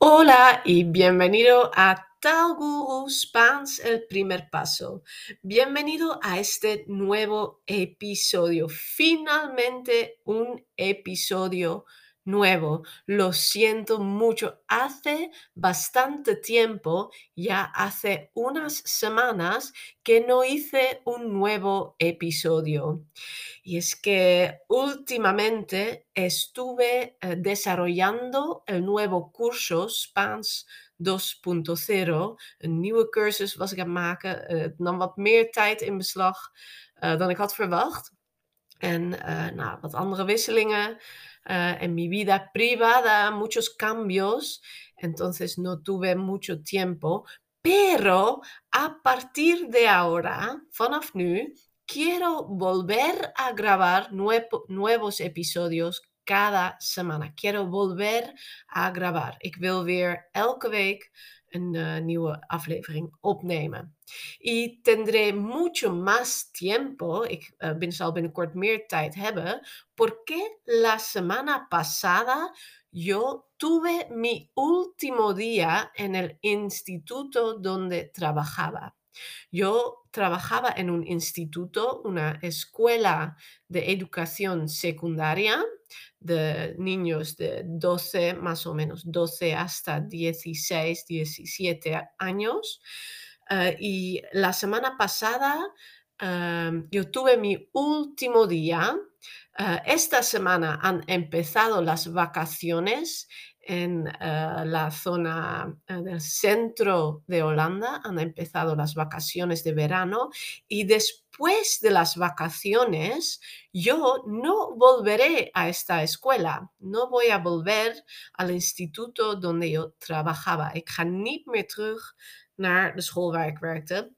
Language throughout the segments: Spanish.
Hola y bienvenido a Tal Guru Spans el primer paso. Bienvenido a este nuevo episodio. Finalmente un episodio nuevo. Lo siento mucho. Hace bastante tiempo, ya hace unas semanas, que no hice un nuevo episodio. Y es que últimamente estuve eh, desarrollando el nuevo curso Spaans 2.0. Een nieuwe cursus was ik aan het maken. Het nam wat meer tijd in beslag uh, dan ik had verwacht. En uh, wat andere wisselingen uh, en mi vida privada, muchos cambios, entonces no tuve mucho tiempo, pero a partir de ahora, vanaf nu, quiero volver a grabar nuevo, nuevos episodios cada semana. Quiero volver a grabar. Ik wil elke week een uh, nieuwe aflevering opnemen. Y tendré mucho más tiempo, ik uh, bin, zal binnenkort meer tijd hebben, porque la semana pasada yo tuve mi último día en el instituto donde trabajaba. Yo trabajaba en un instituto, una escuela de educación secundaria de niños de 12, más o menos 12 hasta 16, 17 años. Uh, y la semana pasada uh, yo tuve mi último día. Uh, esta semana han empezado las vacaciones en uh, la zona uh, del centro de Holanda. Han empezado las vacaciones de verano y después de las vacaciones yo no volveré a esta escuela. No voy a volver al instituto donde yo trabajaba. Ik ga niet meer terug naar de school waar ik werkte.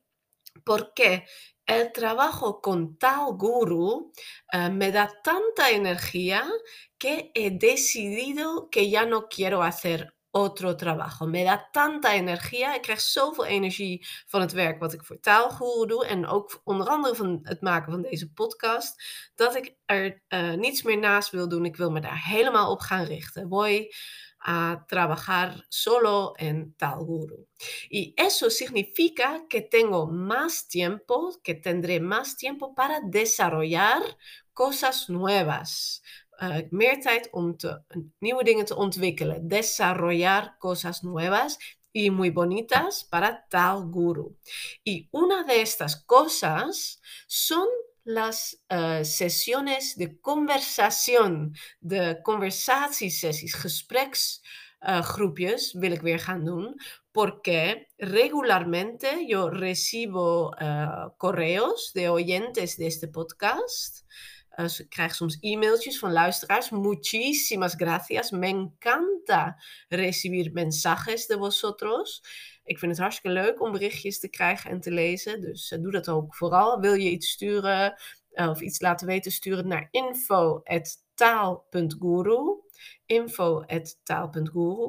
Porque el trabajo con tal guru uh, me da tanta energía que he decidido que ya no quiero hacer otro trabajo. Me da tanta energie. Ik krijg zoveel energie van het werk wat ik voor taalguru doe. En ook onder andere van het maken van deze podcast. Dat ik er uh, niets meer naast wil doen. Ik wil me daar helemaal op gaan richten. Voy a trabajar solo en Talguru. Y eso significa que tengo más tiempo, que tendré más tiempo para desarrollar cosas nuevas. Uh, meer tijd om te, nieuwe dingen te ontwikkelen. Desarrollar cosas nuevas y muy bonitas para tal guru. Y una de estas cosas son las uh, sesiones de conversación, de conversatiesessies, gespreksgroepjes uh, wil ik weer gaan doen, porque regularmente yo recibo uh, correos de oyentes de este podcast. Ik krijg soms e-mailtjes van luisteraars. Muchísimas gracias. Me encanta recibir mensajes de vosotros. Ik vind het hartstikke leuk om berichtjes te krijgen en te lezen. Dus uh, doe dat ook vooral. Wil je iets sturen uh, of iets laten weten, stuur het naar info.taal.guru info.tal.guru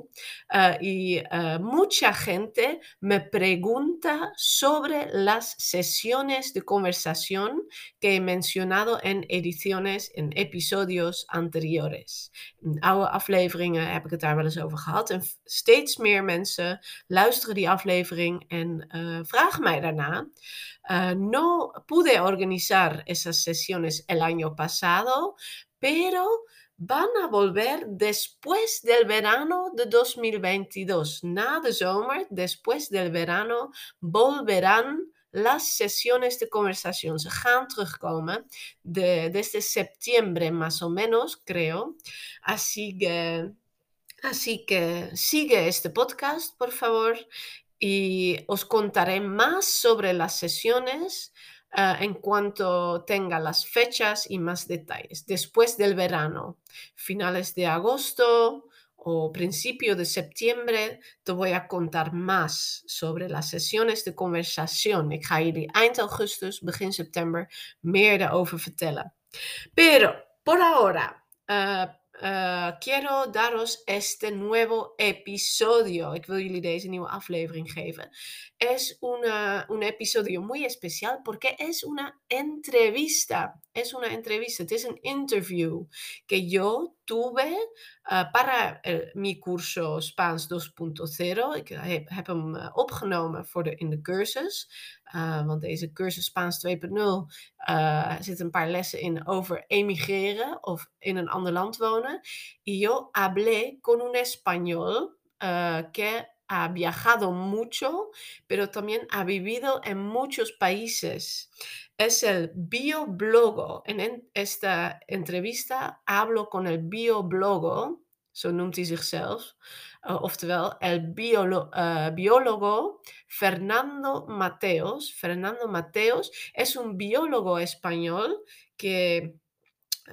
uh, y uh, mucha gente me pregunta sobre las sesiones de conversación que he mencionado en ediciones, en episodios anteriores. In oude afleveringen heb ik het daar wel eens over gehad en steeds meer mensen luisteren die aflevering en uh, vragen mij daarna. no pude organizar esas sesiones el año pasado, pero van a volver después del verano de 2022. Na de zomer, después del verano, volverán las sesiones de conversación. Se gaan terugkomen de, desde septiembre más o menos, creo. Así que, así que sigue este podcast, por favor, y os contaré más sobre las sesiones Uh, en cuanto tenga las fechas y más detalles. Después del verano, finales de agosto o principio de septiembre, te voy a contar más sobre las sesiones de conversación. Ik ga jullie eind augustus, begin september meer daarover vertellen. Pero, por ahora, uh, uh, quiero daros este nuevo episodio. Ik wil jullie deze nieuwe aflevering geven. Es una, un episodio muy especial porque es una entrevista. Es una entrevista, het is interview que yo tuve uh, para uh, mijn cursus Spaans 2.0. Ik heb, heb hem opgenomen voor de, in de cursus. want deze cursus Spaans 2.0 zitten een paar lessen in over emigreren of in een ander land wonen. Y yo hablé con un español que ha viajado mucho, pero también ha vivido en muchos países. Es el bioblogo. En esta entrevista hablo con el bioblogo, zo noemt hij zichzelf, uh, oftewel el uh, biólogo Fernando Mateos. Fernando Mateos es un biólogo español que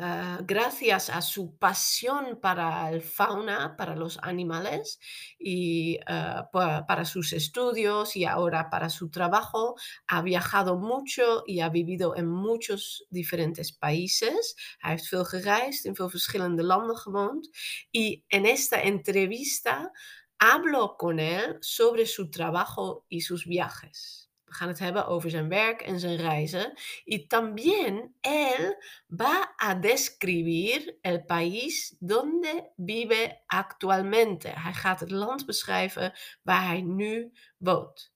Ah, gracias a su pasión para el fauna, para los animales y ah, para sus estudios y ahora para su trabajo, ha viajado mucho y ha vivido en muchos diferentes países. Hij heeft veel gereisd, in veel verschillende landen gewoond. Y en esta entrevista hablo con él sobre su trabajo y sus viajes. We gaan het hebben over zijn werk en zijn reizen. Y también él va a describir el país donde vive actualmente. Hij gaat het land beschrijven waar hij nu woont.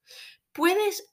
Puedes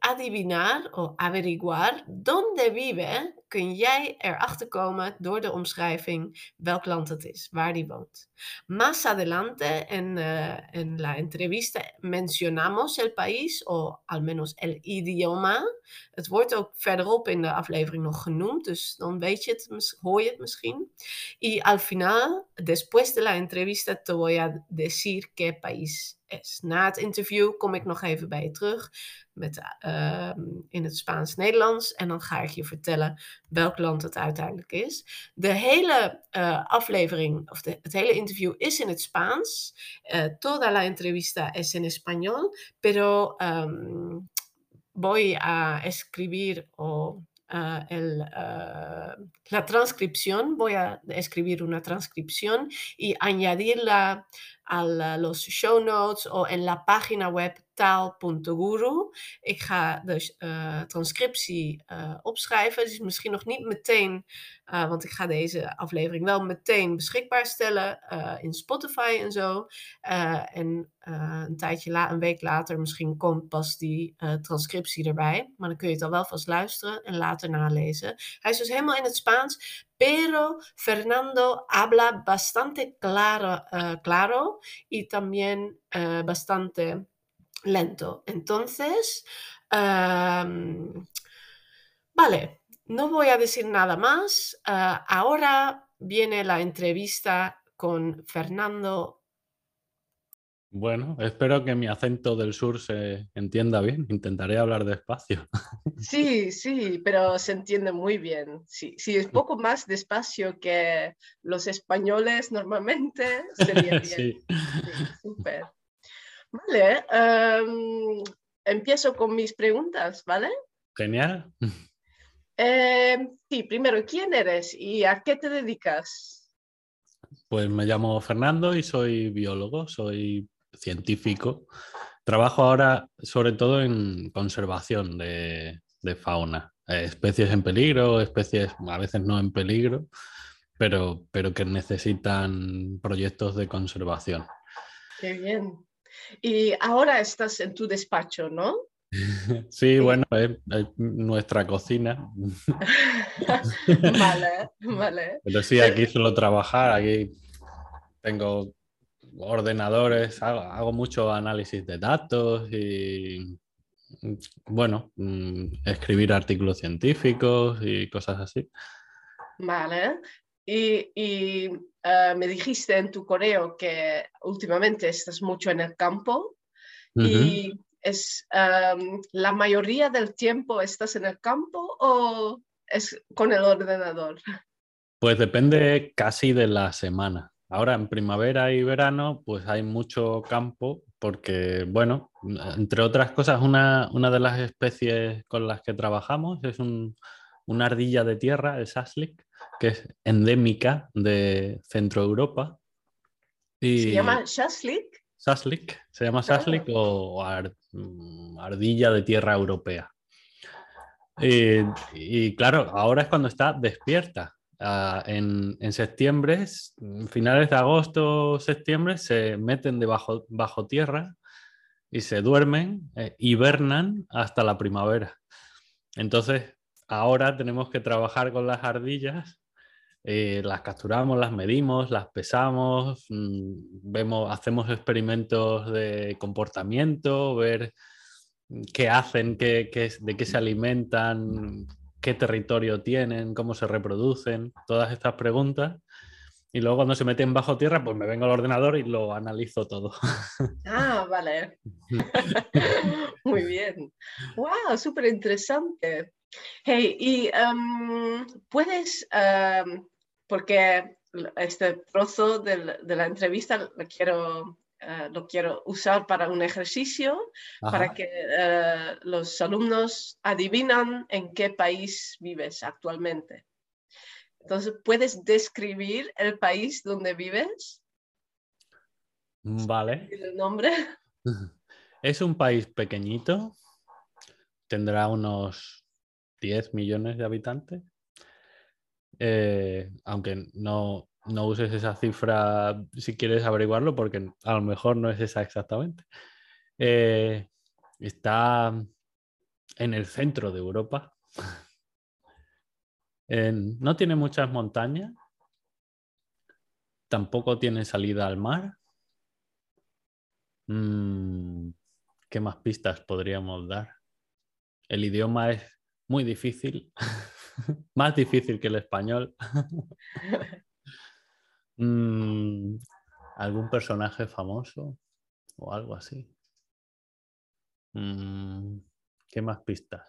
adivinar o averiguar dónde vive, kun jij erachter komen door de omschrijving welk land het is, waar die woont. Más adelante en, uh, en la entrevista mencionamos el país, o al menos el idioma. Het wordt ook verderop in de aflevering nog genoemd, dus dan weet je het, hoor je het misschien. Y al final, después de la entrevista, te voy a decir qué país Na het interview kom ik nog even bij je terug met, uh, in het Spaans-Nederlands en dan ga ik je vertellen welk land het uiteindelijk is. De hele uh, aflevering, of de, het hele interview is in het Spaans. Uh, toda la entrevista es en español, pero um, voy a escribir o Uh, el, la transcripción, voy a escribir una transcripción y añadirla a los show notes o en la página web taal.guru. Ik ga de uh, transcriptie uh, opschrijven. Is misschien nog niet meteen, uh, want ik ga deze aflevering wel meteen beschikbaar stellen in Spotify en zo. en een tijdje, la een week later, misschien komt pas die transcriptie erbij. Maar dan kun je het al wel vast luisteren en later nalezen. Hij is dus helemaal in het Spaans. Pero Fernando habla bastante claro, claro y también bastante lento. Entonces, um, vale, no voy a decir nada más. Uh, ahora viene la entrevista con Fernando. Bueno, espero que mi acento del sur se entienda bien. Intentaré hablar despacio. Sí, sí, pero se entiende muy bien. Sí, sí es poco más despacio que los españoles normalmente, sería bien. Sí. sí súper. Vale, em, empiezo con mis preguntas, ¿vale? Genial. Em, sí, primero, ¿quién eres y a qué te dedicas? Pues me llamo Fernando y soy biólogo, soy científico. Trabajo ahora sobre todo en conservación de, fauna, eh, especies en peligro, especies a veces no en peligro, pero, pero que necesitan proyectos de conservación. Qué bien. Y ahora estás en tu despacho, ¿no? Sí, bueno, es, nuestra cocina. vale, vale. Pero sí, aquí suelo trabajar, aquí tengo ordenadores, hago, mucho análisis de datos y, bueno, mm, escribir artículos científicos y cosas así. Vale. Y, eh, me dijiste en tu correo que últimamente estás mucho en el campo y es em, la mayoría del tiempo estás en el campo o es con el ordenador. Pues depende casi de la semana. Ahora en primavera y verano pues hay mucho campo porque, bueno, entre otras cosas, una, de las especies con las que trabajamos es una ardilla de tierra, el saslik, que es endémica de Centro Europa. ¿Se llama Shaslik? Shaslik, se llama Shaslik o, mm, ardilla de tierra europea. Y, claro, ahora es cuando está despierta ah, en, septiembre, finales de agosto, septiembre, se meten debajo bajo tierra y se duermen, eh, hibernan hasta la primavera. Entonces, ahora tenemos que trabajar con las ardillas, eh, las capturamos, las medimos, las pesamos, mm, vemos, hacemos experimentos de comportamiento, ver qué hacen, qué, qué, de qué se alimentan, qué territorio tienen, cómo se reproducen, todas estas preguntas. Y luego cuando se meten bajo tierra, pues me vengo al ordenador y lo analizo todo. Ah, vale. Muy bien. ¡Wow! Súper interesante. Hey, y um, puedes, um, porque este trozo de, la entrevista lo quiero, uh, lo quiero usar para un ejercicio, para que uh, los alumnos adivinan en qué país vives actualmente. Entonces, ¿puedes describir el país donde vives? Vale. ¿El nombre? Es un país pequeñito, tendrá unos 10 millones de habitantes. Eh, aunque no, no, uses esa cifra si quieres averiguarlo, porque a lo mejor no es esa exactamente. Eh, está en el centro de Europa. no tiene muchas montañas. Tampoco tiene salida al mar. Mm, ¿Qué más pistas podríamos dar? El idioma es muy difícil, más difícil que el español. Mm, ¿Algún personaje famoso o algo así? Mm, ¿Qué más pistas?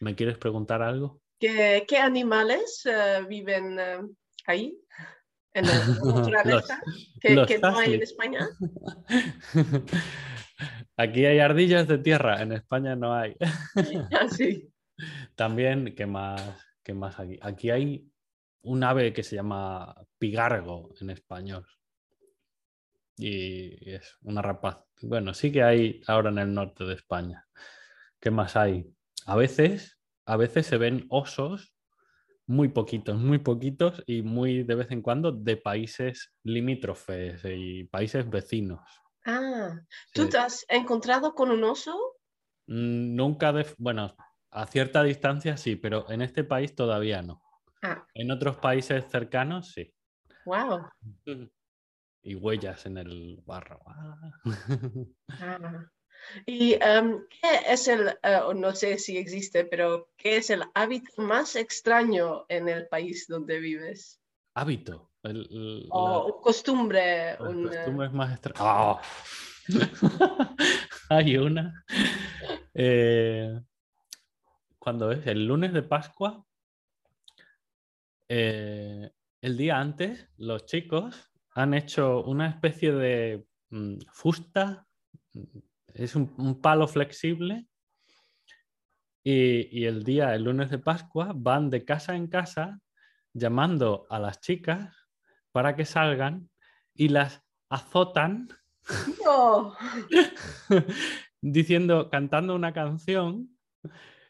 ¿Me quieres preguntar algo? ¿Qué, animales eh, viven eh, ahí? En la naturaleza que, no hay en España. Aquí hay ardillas de tierra, en España no hay. Ah, sí. También, ¿qué más, qué más aquí? Aquí hay un ave que se llama pigargo en español. Y es una rapaz. Bueno, sí que hay ahora en el norte de España. ¿Qué más hay? A veces, a veces se ven osos muy poquitos, muy poquitos y muy de vez en cuando de países limítrofes y países vecinos. Ah, ¿tú te has encontrado con un oso? Mm, nunca, de, bueno, a cierta distancia sí, pero en este país todavía no. Ah. En otros países cercanos sí. Wow. Y huellas en el barro. Ah. ¿Y em, qué es el, eh, no sé si existe, pero qué es el hábito más extraño en el país donde vives? Hábito. o costumbre. Costumbre es más extraño. Ah. Hay una. Eh, cuando es el lunes de Pascua, eh, el día antes, los chicos han hecho una especie de mm, fusta, es un, palo flexible, y, el día, el lunes de Pascua, van de casa en casa llamando a las chicas para que salgan y las azotan. diciendo, cantando una canción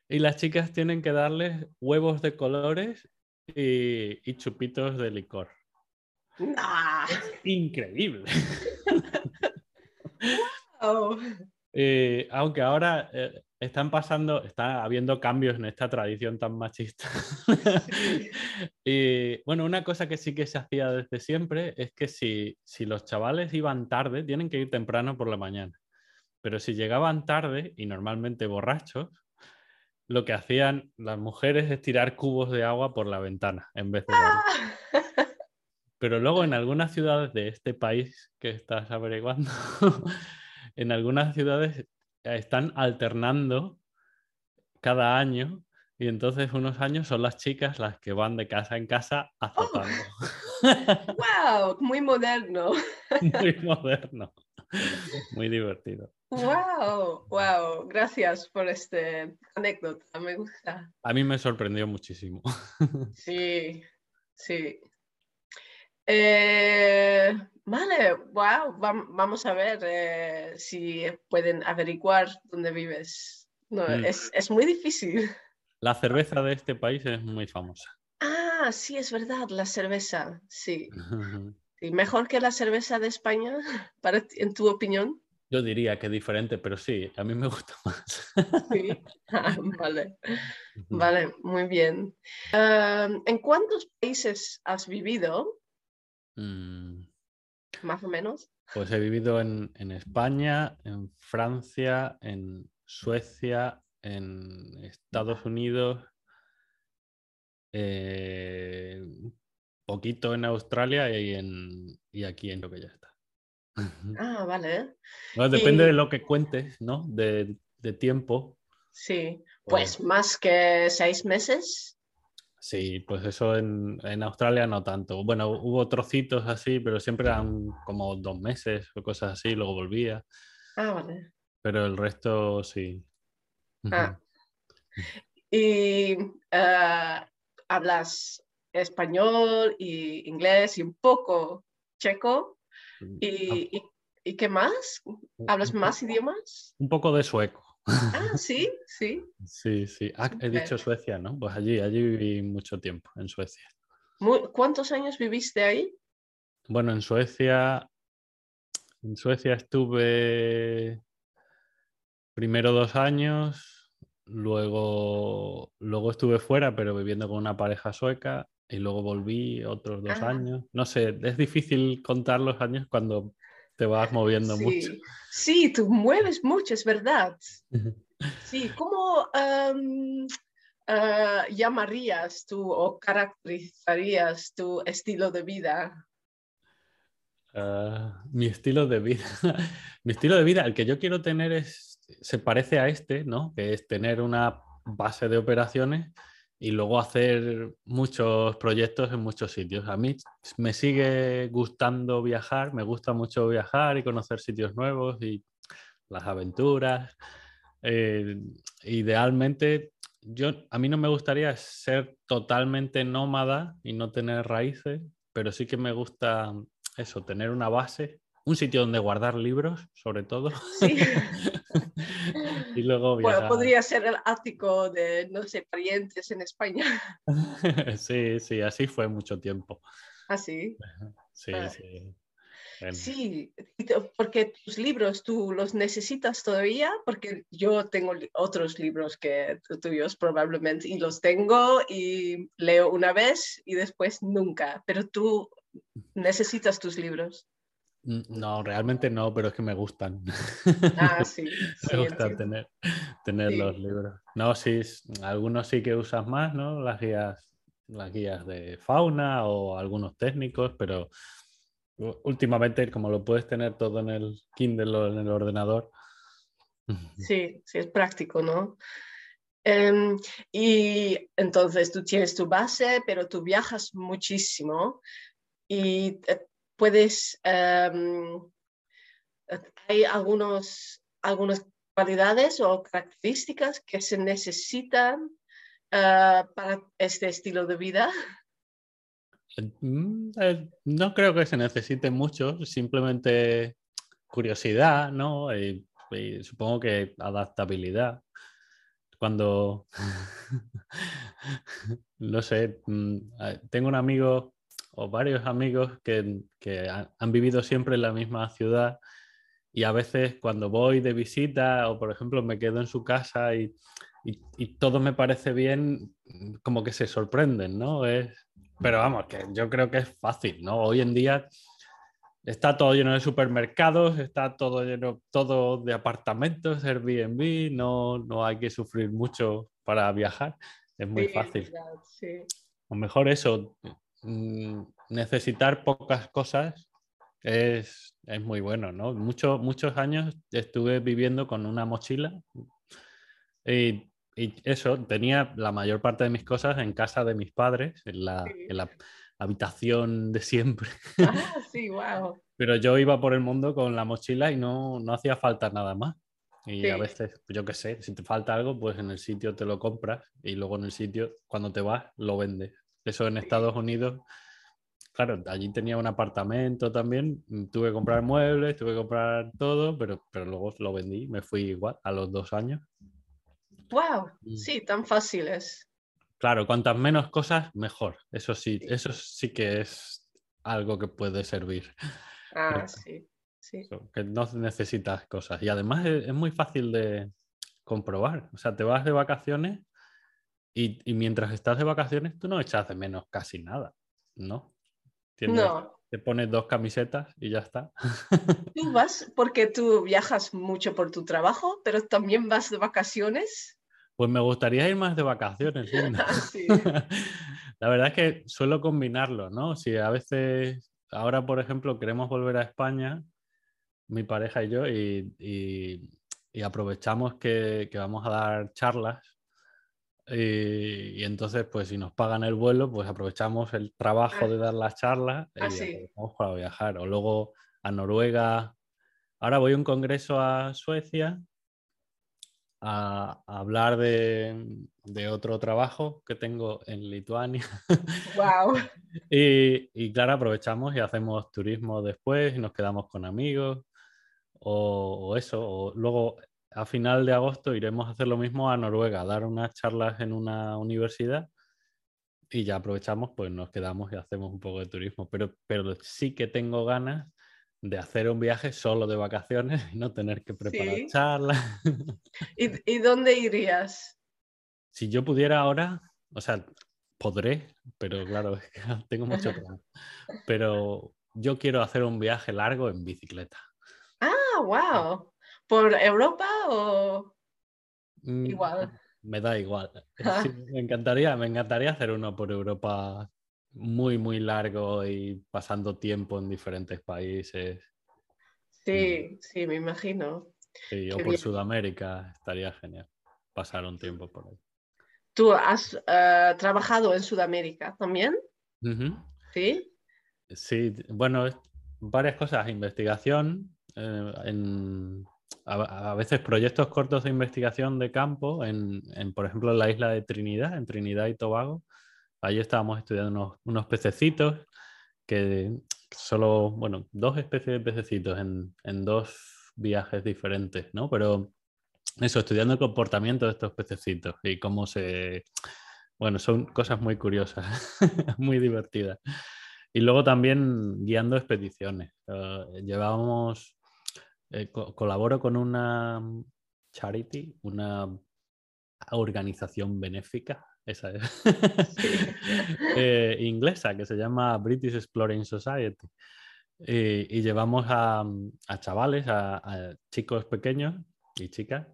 y las chicas tienen que darles huevos de colores y, chupitos de licor. increíble. Eh, aunque ahora eh, están pasando, está habiendo cambios en esta tradición tan machista. y bueno, una cosa que sí que se hacía desde siempre es que si, si los chavales iban tarde, tienen que ir temprano por la mañana. Pero si llegaban tarde y normalmente borrachos, lo que hacían las mujeres es tirar cubos de agua por la ventana en vez de... ¡Ah! Pero luego en algunas ciudades de este país que estás averiguando, en algunas ciudades están alternando cada año y entonces unos años son las chicas las que van de casa en casa azotando. ¡Wow! Muy moderno. Muy moderno. Muy divertido. Wow, wow, gracias por este anécdota, me gusta. A mí me sorprendió muchísimo. Sí, sí. Eh, vale, wow, vamos a ver eh, si pueden averiguar dónde vives. No, mm. es, es, muy difícil. La cerveza de este país es muy famosa. Ah, Ah, sí, es verdad, la cerveza, sí. ¿Y mejor que la cerveza de España, para, en tu opinión? Yo diría que diferente, pero sí, a mí me gusta más. Sí, ah, vale. Vale, muy bien. ¿En cuántos países has vivido? Mm. Más o menos. Pues he vivido en, España, en Francia, en Suecia, en Estados Unidos, eh, poquito en Australia y, en, y aquí en lo que ya está. Ah, vale. depende de lo que cuentes, ¿no? De, tiempo. Sí, pues, más que seis meses. Sí, pues eso en, Australia no tanto. Bueno, hubo trocitos así, pero siempre eran como dos meses o cosas así, luego volvía. Ah, vale. Pero el resto sí. Ah. Y ah, hablas español y inglés y un poco checo. Mm, ¿Y, y, qué más? ¿Hablas más idiomas? Un poco de sueco. Ah, sí, sí. Sí, sí. Ah, he dicho Suecia, ¿no? Pues allí, allí viví mucho tiempo, en Suecia. ¿Cuántos años viviste ahí? Bueno, en Suecia, en Suecia estuve primero dos años, luego, luego estuve fuera, pero viviendo con una pareja sueca, y luego volví otros dos ah. años. No sé, es difícil contar los años cuando te vas moviendo mucho. Sí, tú mueves mucho, es verdad. Sí, ¿cómo ah, llamarías tú o caracterizarías tu estilo de vida? Ah, mi estilo de vida. mi estilo de vida, el que yo quiero tener es, se parece a este, ¿no? Que es tener una base de operaciones y luego hacer muchos proyectos en muchos sitios. A mí me sigue gustando viajar, me gusta mucho viajar y conocer sitios nuevos y las aventuras. Eh, idealmente, yo, a mí no me gustaría ser totalmente nómada y no tener raíces, pero sí que me gusta eso, tener una base un sitio donde guardar libros, sobre todo. Sí. y luego Bueno, podría ser el ático de, no sé, parientes en España. sí, sí, así fue mucho tiempo. ¿Ah, sí? Sí, ah. sí. Sí, porque tus libros tú los necesitas todavía, porque yo tengo otros libros que tuyos probablemente y los tengo y leo una vez y después nunca, pero tú necesitas tus libros. No, realmente no, pero es que me gustan. Ah, sí. me gusta tener, tener los libros. No, sí, algunos sí que usas más, ¿no? Las guías, las guías de fauna o algunos técnicos, pero últimamente, como lo puedes tener todo en el Kindle o en el ordenador. Sí, sí, es práctico, ¿no? Em, y entonces tú tienes tu base, pero tú viajas muchísimo y puedes, em, hay algunos, algunas cualidades o características que se necesitan eh, para este estilo de vida. Mm, eh, no creo que se necesite mucho, simplemente curiosidad, ¿no? Y, supongo que adaptabilidad. Cuando, no sé, mm, eh, tengo un amigo o varios amigos que, han, vivido siempre en la misma ciudad y a veces cuando voy de visita o por ejemplo me quedo en su casa y, todo me parece bien, como que se sorprenden, ¿no? Es, pero vamos, que yo creo que es fácil, ¿no? Hoy en día está todo lleno de supermercados, está todo lleno todo de apartamentos, Airbnb, no, no hay que sufrir mucho para viajar, es muy fácil. O mejor eso, necesitar pocas cosas es, muy bueno, ¿no? muchos años estuve viviendo con una mochila y, eso, tenía la mayor parte de mis cosas en casa de mis padres, en la, habitación de siempre. Ah, sí, wow. Pero yo iba por el mundo con la mochila y no, hacía falta nada más. Y a veces, yo qué sé, si te falta algo, pues en el sitio te lo compras y luego en el sitio, cuando te vas, lo vendes. Eso en Estados Unidos, claro, allí tenía un apartamento también, mm, tuve que comprar muebles, tuve que comprar todo, pero, pero luego lo vendí, me fui igual a los dos años. ¡Wow! Sí, tan fáciles. claro, cuantas menos cosas, mejor. Eso sí, eso sí que es algo que puede servir. Ah, sí, sí. Que no necesitas cosas. Y además es, es muy fácil de comprobar. O sea, te vas de vacaciones y, y mientras estás de vacaciones tú no echas de menos casi nada, ¿no? Tienes- No, Te pones dos camisetas y ya está. tú vas porque tú viajas mucho por tu trabajo, pero también vas de vacaciones. Pues me gustaría ir más de vacaciones, Linda. Sí. La verdad es que suelo combinarlo, ¿no? Si a veces, ahora por ejemplo, queremos volver a España, mi pareja y yo, y, y- y aprovechamos que, que vamos a dar charlas. Y, y entonces, pues si nos pagan el vuelo, pues aprovechamos el trabajo de dar las charlas y Ah, sí. aprovechamos para viajar. O luego a Noruega. Ahora voy a un congreso a Suecia a, a hablar de, de otro trabajo que tengo en Lituania. Wow. Y, y claro, aprovechamos y hacemos turismo después y nos quedamos con amigos o, o eso. O luego a final de agosto iremos a hacer lo mismo a Noruega, a dar unas charlas en una universidad y ya aprovechamos, pues nos quedamos y hacemos un poco de turismo. Pero, pero sí que tengo ganas de hacer un viaje solo de vacaciones y no tener que preparar Sí. charlas. ¿Y, y dónde irías? si yo pudiera ahora, o sea, podré, pero claro, tengo mucho trabajo. Pero yo quiero hacer un viaje largo en bicicleta. Ah, wow. ¿Por Europa o Mm, igual? Me da igual. Sí, me encantaría, me encantaría hacer uno por Europa muy, muy largo y pasando tiempo en diferentes países. Sí, sí, me imagino. Sí, o por bien. Sudamérica, estaría genial pasar un tiempo por ahí. ¿Tú has eh, trabajado en Sudamérica también? Sí. Sí, bueno, varias cosas. Investigación, eh, en, a, veces proyectos cortos de investigación de campo, en, por ejemplo, en la isla de Trinidad, en Trinidad y Tobago. Allí estábamos estudiando unos, unos pececitos que solo, bueno, dos especies de pececitos en, en dos viajes diferentes, ¿no? Pero eso, estudiando el comportamiento de estos pececitos y cómo se... Bueno, son cosas muy curiosas, muy divertidas. Y luego también guiando expediciones. Eh, llevábamos, eh, co- colaboro con una charity, una organización benéfica, esa es, eh, inglesa, que se llama British Exploring Society. Y, y llevamos a, a chavales, a, a chicos pequeños y chicas,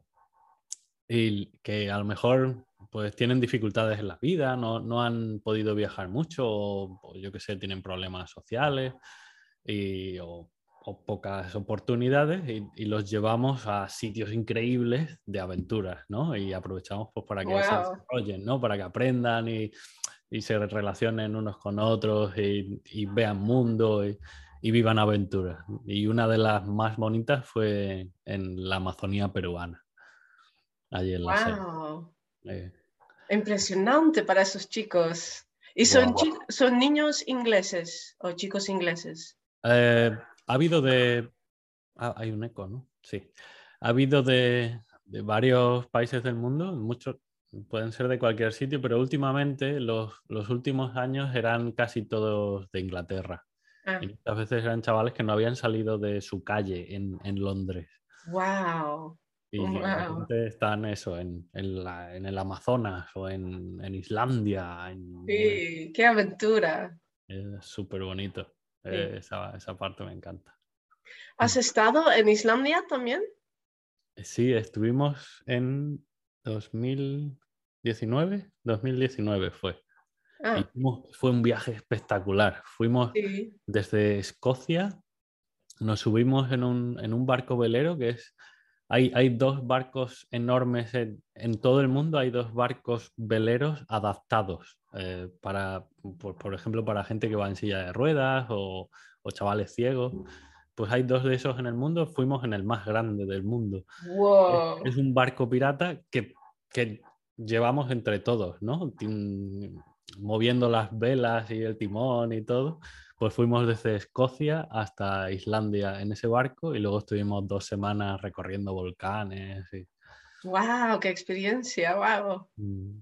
y que a lo mejor pues tienen dificultades en la vida, no, no han podido viajar mucho, o, o yo qué sé, tienen problemas sociales y, o, o pocas oportunidades y, y los llevamos a sitios increíbles de aventuras, ¿no? Y aprovechamos pues para que se desarrollen, ¿no? Para que aprendan y, y se relacionen unos con otros y, y vean mundo y, vivan aventuras. Y una de las más bonitas fue en la Amazonía peruana, allí en la. Wow. Eh, Impresionante para esos chicos. ¿Y son, son niños ingleses o chicos ingleses? Eh, ha habido de. ah, hay un eco, ¿no? Sí. Ha habido de, de varios países del mundo, muchos pueden ser de cualquier sitio, pero últimamente, los, los últimos años eran casi todos de Inglaterra. Ah, Y muchas veces eran chavales que no habían salido de su calle en, en Londres. wow. Y Wow. están eso, en, en, la- en el Amazonas o en, Islandia. Sí, qué aventura. Es súper bonito. Eh, esa, esa parte me encanta. ¿Has estado en Islandia también? Sí, estuvimos en 2019, 2019 fue. Ah, fue un viaje espectacular. Fuimos sí. desde Escocia, nos subimos en un, en un barco velero que es... Hay, hay dos barcos enormes en, en todo el mundo, hay dos barcos veleros adaptados eh, para, por, por ejemplo, para gente que va en silla de ruedas o, o chavales ciegos. Pues hay dos de esos en el mundo, fuimos en el más grande del mundo. Wow. Es un barco pirata que, que llevamos entre todos, ¿no? Moviendo las velas y el timón y todo. Pues fuimos desde Escocia hasta Islandia en ese barco y luego estuvimos dos semanas recorriendo volcanes. y- Wow, qué experiencia. Wow. mm,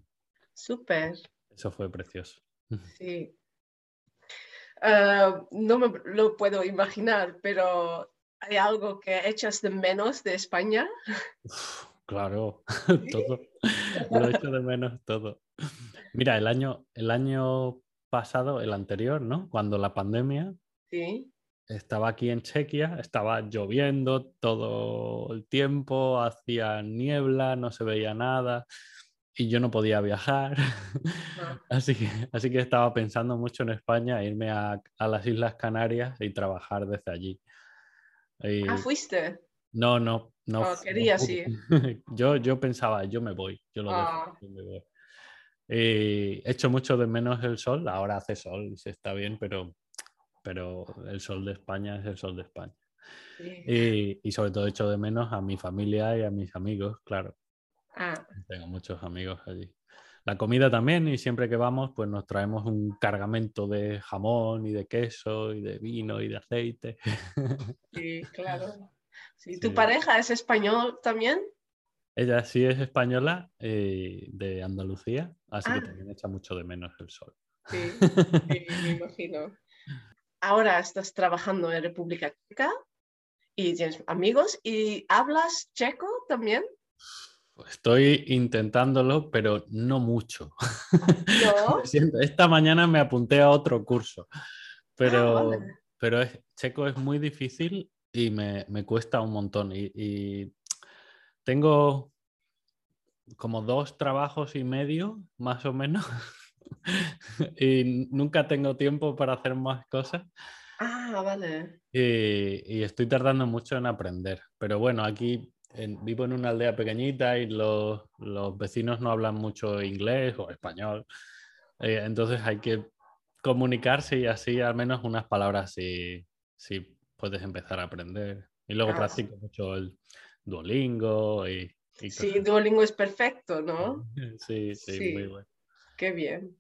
Súper. Eso fue precioso. Sí. Ah, no me lo puedo imaginar, pero ¿hay algo que echas de menos de España? claro, todo. Lo echo de menos todo. Mira, el año, el año pasado, el anterior, ¿no? Cuando la pandemia, sí. estaba aquí en Chequia, estaba lloviendo todo el tiempo, hacía niebla, no se veía nada y yo no podía viajar. Así, que, así que estaba pensando mucho en España, irme a, las Islas Canarias y trabajar desde allí. ah, fuiste. No, no, no. Oh, quería, sí. yo, yo pensaba, yo me voy, yo lo dejo, ah. yo me voy. Y echo mucho de menos el sol, ahora hace sol y se está bien, pero, pero el sol de España es el sol de España. Y, y, sobre todo echo de menos a mi familia y a mis amigos, claro. Ah. Tengo muchos amigos allí. La comida también, y siempre que vamos, pues nos traemos un cargamento de jamón y de queso y de vino y de aceite. Sí, claro. ¿Tu pareja es español también? Ella sí es española eh, de Andalucía, así que ah. también echa mucho de menos el sol. Sí, me imagino. Ahora estás trabajando en República Checa y tienes amigos y hablas checo también. Estoy intentándolo, pero no mucho. Esta mañana me apunté a otro curso, pero, ah, pero es, checo es muy difícil y me, cuesta un montón. Y, tengo como dos trabajos y medio, más o menos, y nunca tengo tiempo para hacer más cosas. Ah, vale. Y, y, estoy tardando mucho en aprender. Pero bueno, aquí vivo en una aldea pequeñita y los, vecinos no hablan mucho inglés o español. Eh, entonces hay que comunicarse y así al menos unas palabras si, si puedes empezar a aprender. Y luego practico mucho el Duolingo y... sí, Duolingo es perfecto, ¿no? Sí, sí, muy bueno. Qué bien.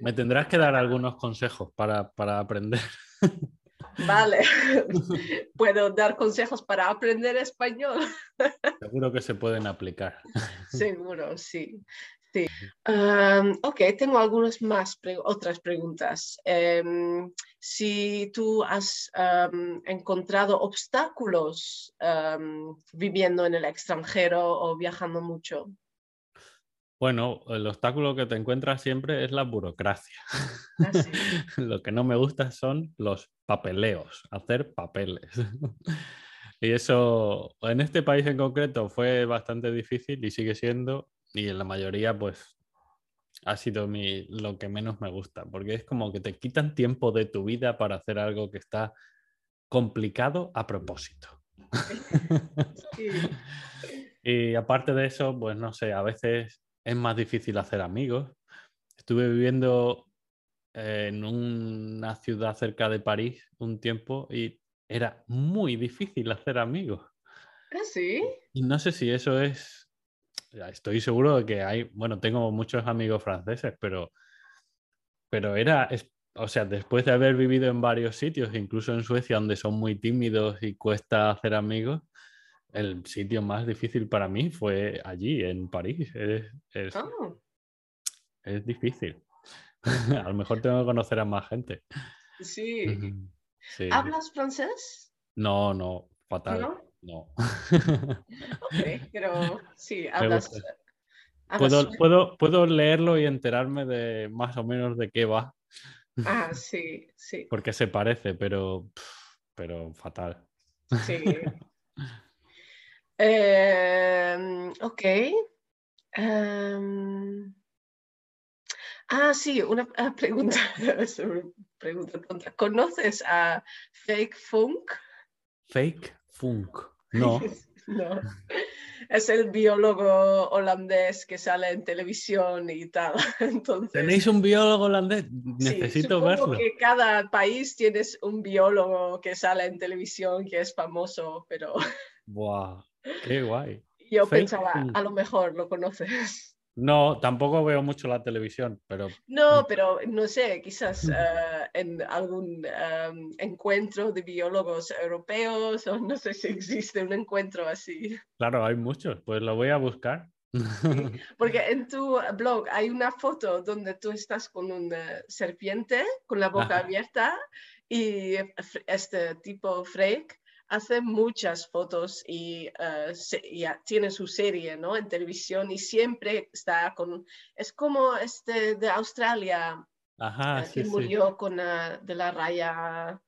Me tendrás que dar algunos consejos para, para aprender. Vale, puedo dar consejos para aprender español. Seguro que se pueden aplicar. Seguro, sí. Sí. ok, tengo algunas más otras preguntas. Em, si tú has encontrado obstáculos viviendo en el extranjero o viajando mucho. Bueno, el obstáculo que te encuentras siempre es la burocracia. Ah, Lo que no me gusta son los papeleos, hacer papeles. y eso en este país en concreto fue bastante difícil y sigue siendo, y en la mayoría pues ha sido mi, lo que menos me gusta, porque es como que te quitan tiempo de tu vida para hacer algo que está complicado a propósito. y aparte de eso, pues no sé, a veces es más difícil hacer amigos. Estuve viviendo eh, en una ciudad cerca de París un tiempo y era muy difícil hacer amigos. ¿Ah, sí? Y no sé si eso es. Estoy seguro de que hay. Bueno, tengo muchos amigos franceses, pero. Pero era. O sea, después de haber vivido en varios sitios, incluso en Suecia, donde son muy tímidos y cuesta hacer amigos, el sitio más difícil para mí fue allí, en París. Es, oh. difícil. a lo mejor tengo que conocer a más gente. Sí. ¿Hablas francés? No, no, fatal. No. ok, pero sí, hablas. Puedo, puedo, puedo leerlo y enterarme de más o menos de qué va. Ah, sí, sí. Porque se parece, pero, pero fatal. Sí. Em, ok. Em, ah, sí, una pregunta, pregunta ¿Conoces a Fake Funk? Fake Funk, no. no. Es el biólogo holandés que sale en televisión y tal. Entonces, ¿Tenéis un biólogo holandés? Necesito sí, verlo. que cada país tienes un biólogo que sale en televisión que es famoso, pero... Buah. Qué guay. Yo pensaba, a lo mejor lo conoces. No, tampoco veo mucho la televisión, pero... No, pero no sé, quizás eh, en algún em, encuentro de biólogos europeos o no sé si existe un encuentro así. Claro, hay muchos, pues lo voy a buscar. Porque en tu blog hay una foto donde tú estás con una serpiente con la boca abierta y este tipo Freak hace muchas fotos y, uh, tiene su serie ¿no? en televisión y siempre está con, es como este de Australia, Ajá, eh, que murió con de la raya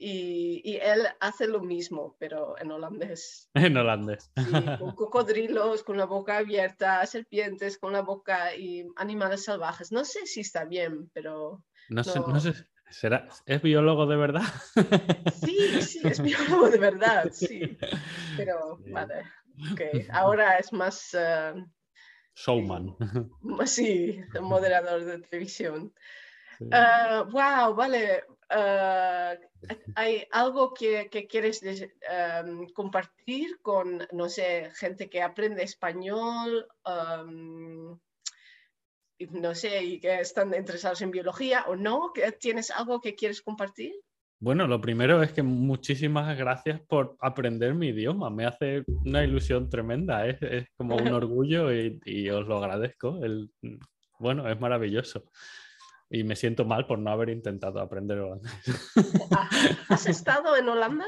y, él hace lo mismo, pero en holandés. En holandés. con cocodrilos con la boca abierta, serpientes con la boca y animales salvajes. No sé si está bien, pero... No, Sé, no sé, ¿será, ¿es biólogo de verdad? Sí, sí, es biólogo de verdad, sí. Pero, vale, ok. Ahora es más... Uh, Showman. Sí, moderador de televisión. wow, uh, vale. Uh, ¿Hay algo que, quieres um, compartir con, no sé, gente que aprende español, um, no sé, y que están interesados en biología o no? ¿Tienes algo que quieres compartir? Bueno, lo primero es que muchísimas gracias por aprender mi idioma. Me hace una ilusión tremenda. Es, como un orgullo y, os lo agradezco. El, bueno, es maravilloso y me siento mal por no haber intentado aprender holandés. Ah, ¿Has estado en Holanda?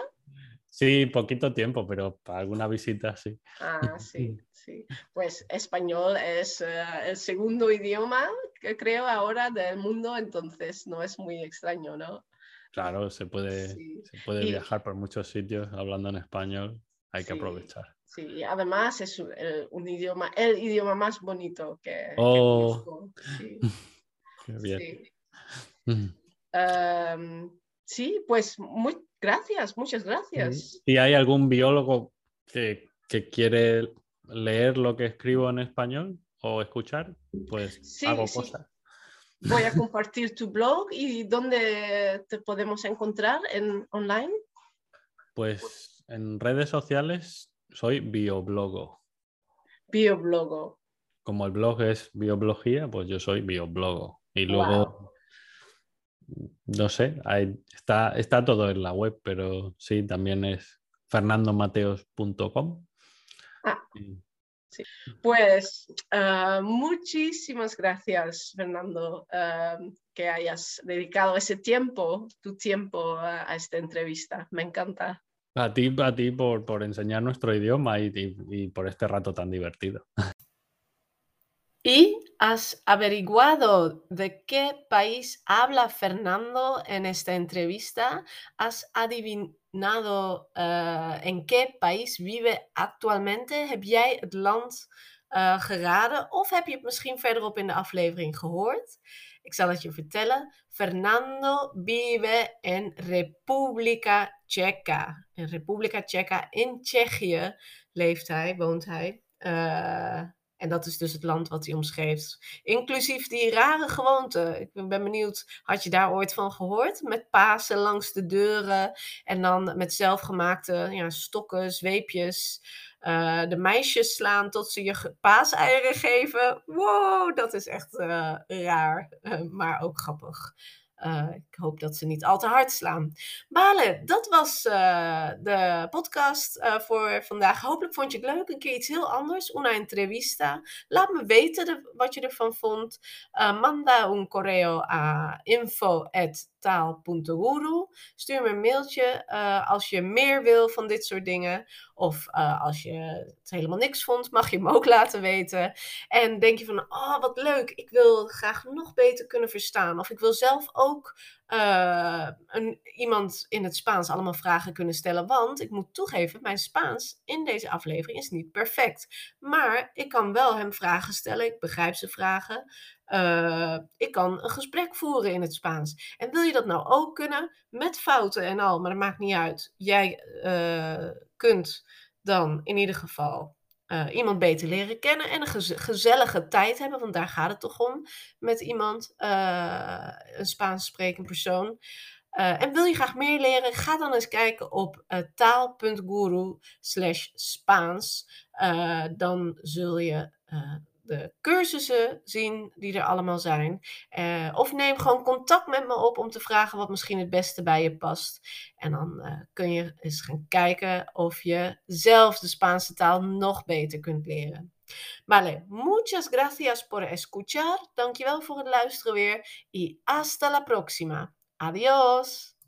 Sí, poquito tiempo, pero para alguna visita sí. Ah, sí, sí. Pues español es eh, el segundo idioma que creo ahora del mundo, entonces no es muy extraño, ¿no? Claro, se puede, se puede viajar por muchos sitios hablando en español, hay que aprovechar. Sí, además es un idioma, el idioma más bonito que, oh. Sí. Sí. sí, pues muy gracias, muchas gracias. ¿Y hay algún biólogo que, quiere leer lo que escribo en español o escuchar? Pues hago cosas. Voy a compartir tu blog y dónde te podemos encontrar en online. Pues en redes sociales soy bioblogo. Bioblogo. Como el blog es bioblogía, pues yo soy bioblogo. Y luego, no sé, está, está todo en la web, pero sí, también es fernandomateos.com. Ah, Pues ah, muchísimas gracias, Fernando, ah, que hayas dedicado ese tiempo, tu tiempo a, esta entrevista. Me encanta. A ti, a ti por, por enseñar nuestro idioma y por este rato tan divertido. ¿Y has averiguado de qué país habla Fernando en esta entrevista? ¿Has adivinado uh, en qué país vive actualmente? Heb jij het land uh, geraden of heb je het misschien verderop in de aflevering gehoord? Ik zal het je vertellen. Fernando vive en República Checa. In República Checa in Tsjechië leeft hij, woont hij. Uh, en dat is dus het land wat hij omschreef. Inclusief die rare gewoonte. Ik ben benieuwd, had je daar ooit van gehoord? Met Pasen langs de deuren en dan met zelfgemaakte ja, stokken, zweepjes. Uh, de meisjes slaan tot ze je paaseieren geven. Wow, dat is echt uh, raar, maar ook grappig. Uh, ik hoop dat ze niet al te hard slaan. Balen, dat was uh, de podcast uh, voor vandaag. Hopelijk vond je het leuk. Een keer iets heel anders. Una entrevista. Laat me weten wat je ervan vond. manda un correo a info taal.guru. Stuur me een mailtje als je meer wil van dit soort dingen. Of als je het helemaal niks vond, mag je me ook laten weten. En denk je van, oh wat leuk, ik wil graag nog beter kunnen verstaan. Of ik wil zelf ook uh, een, iemand in het Spaans allemaal vragen kunnen stellen. Want ik moet toegeven, mijn Spaans in deze aflevering is niet perfect. Maar ik kan wel hem vragen stellen. Ik begrijp zijn vragen. Uh, ik kan een gesprek voeren in het Spaans. En wil je dat nou ook kunnen, met fouten en al, maar dat maakt niet uit. Jij uh, kunt dan in ieder geval uh, iemand beter leren kennen en een gezellige tijd hebben, want daar gaat het toch om met iemand, uh, een Spaans sprekend persoon. Uh, en wil je graag meer leren? Ga dan eens kijken op taal.guru slash Spaans. dan zul je de cursussen zien die er allemaal zijn. Uh, of neem gewoon contact met me op om te vragen wat misschien het beste bij je past. En dan uh, kun je eens gaan kijken of je zelf de Spaanse taal nog beter kunt leren. Vale, muchas gracias por escuchar. Dankjewel voor het luisteren weer. Y hasta la próxima. Adiós.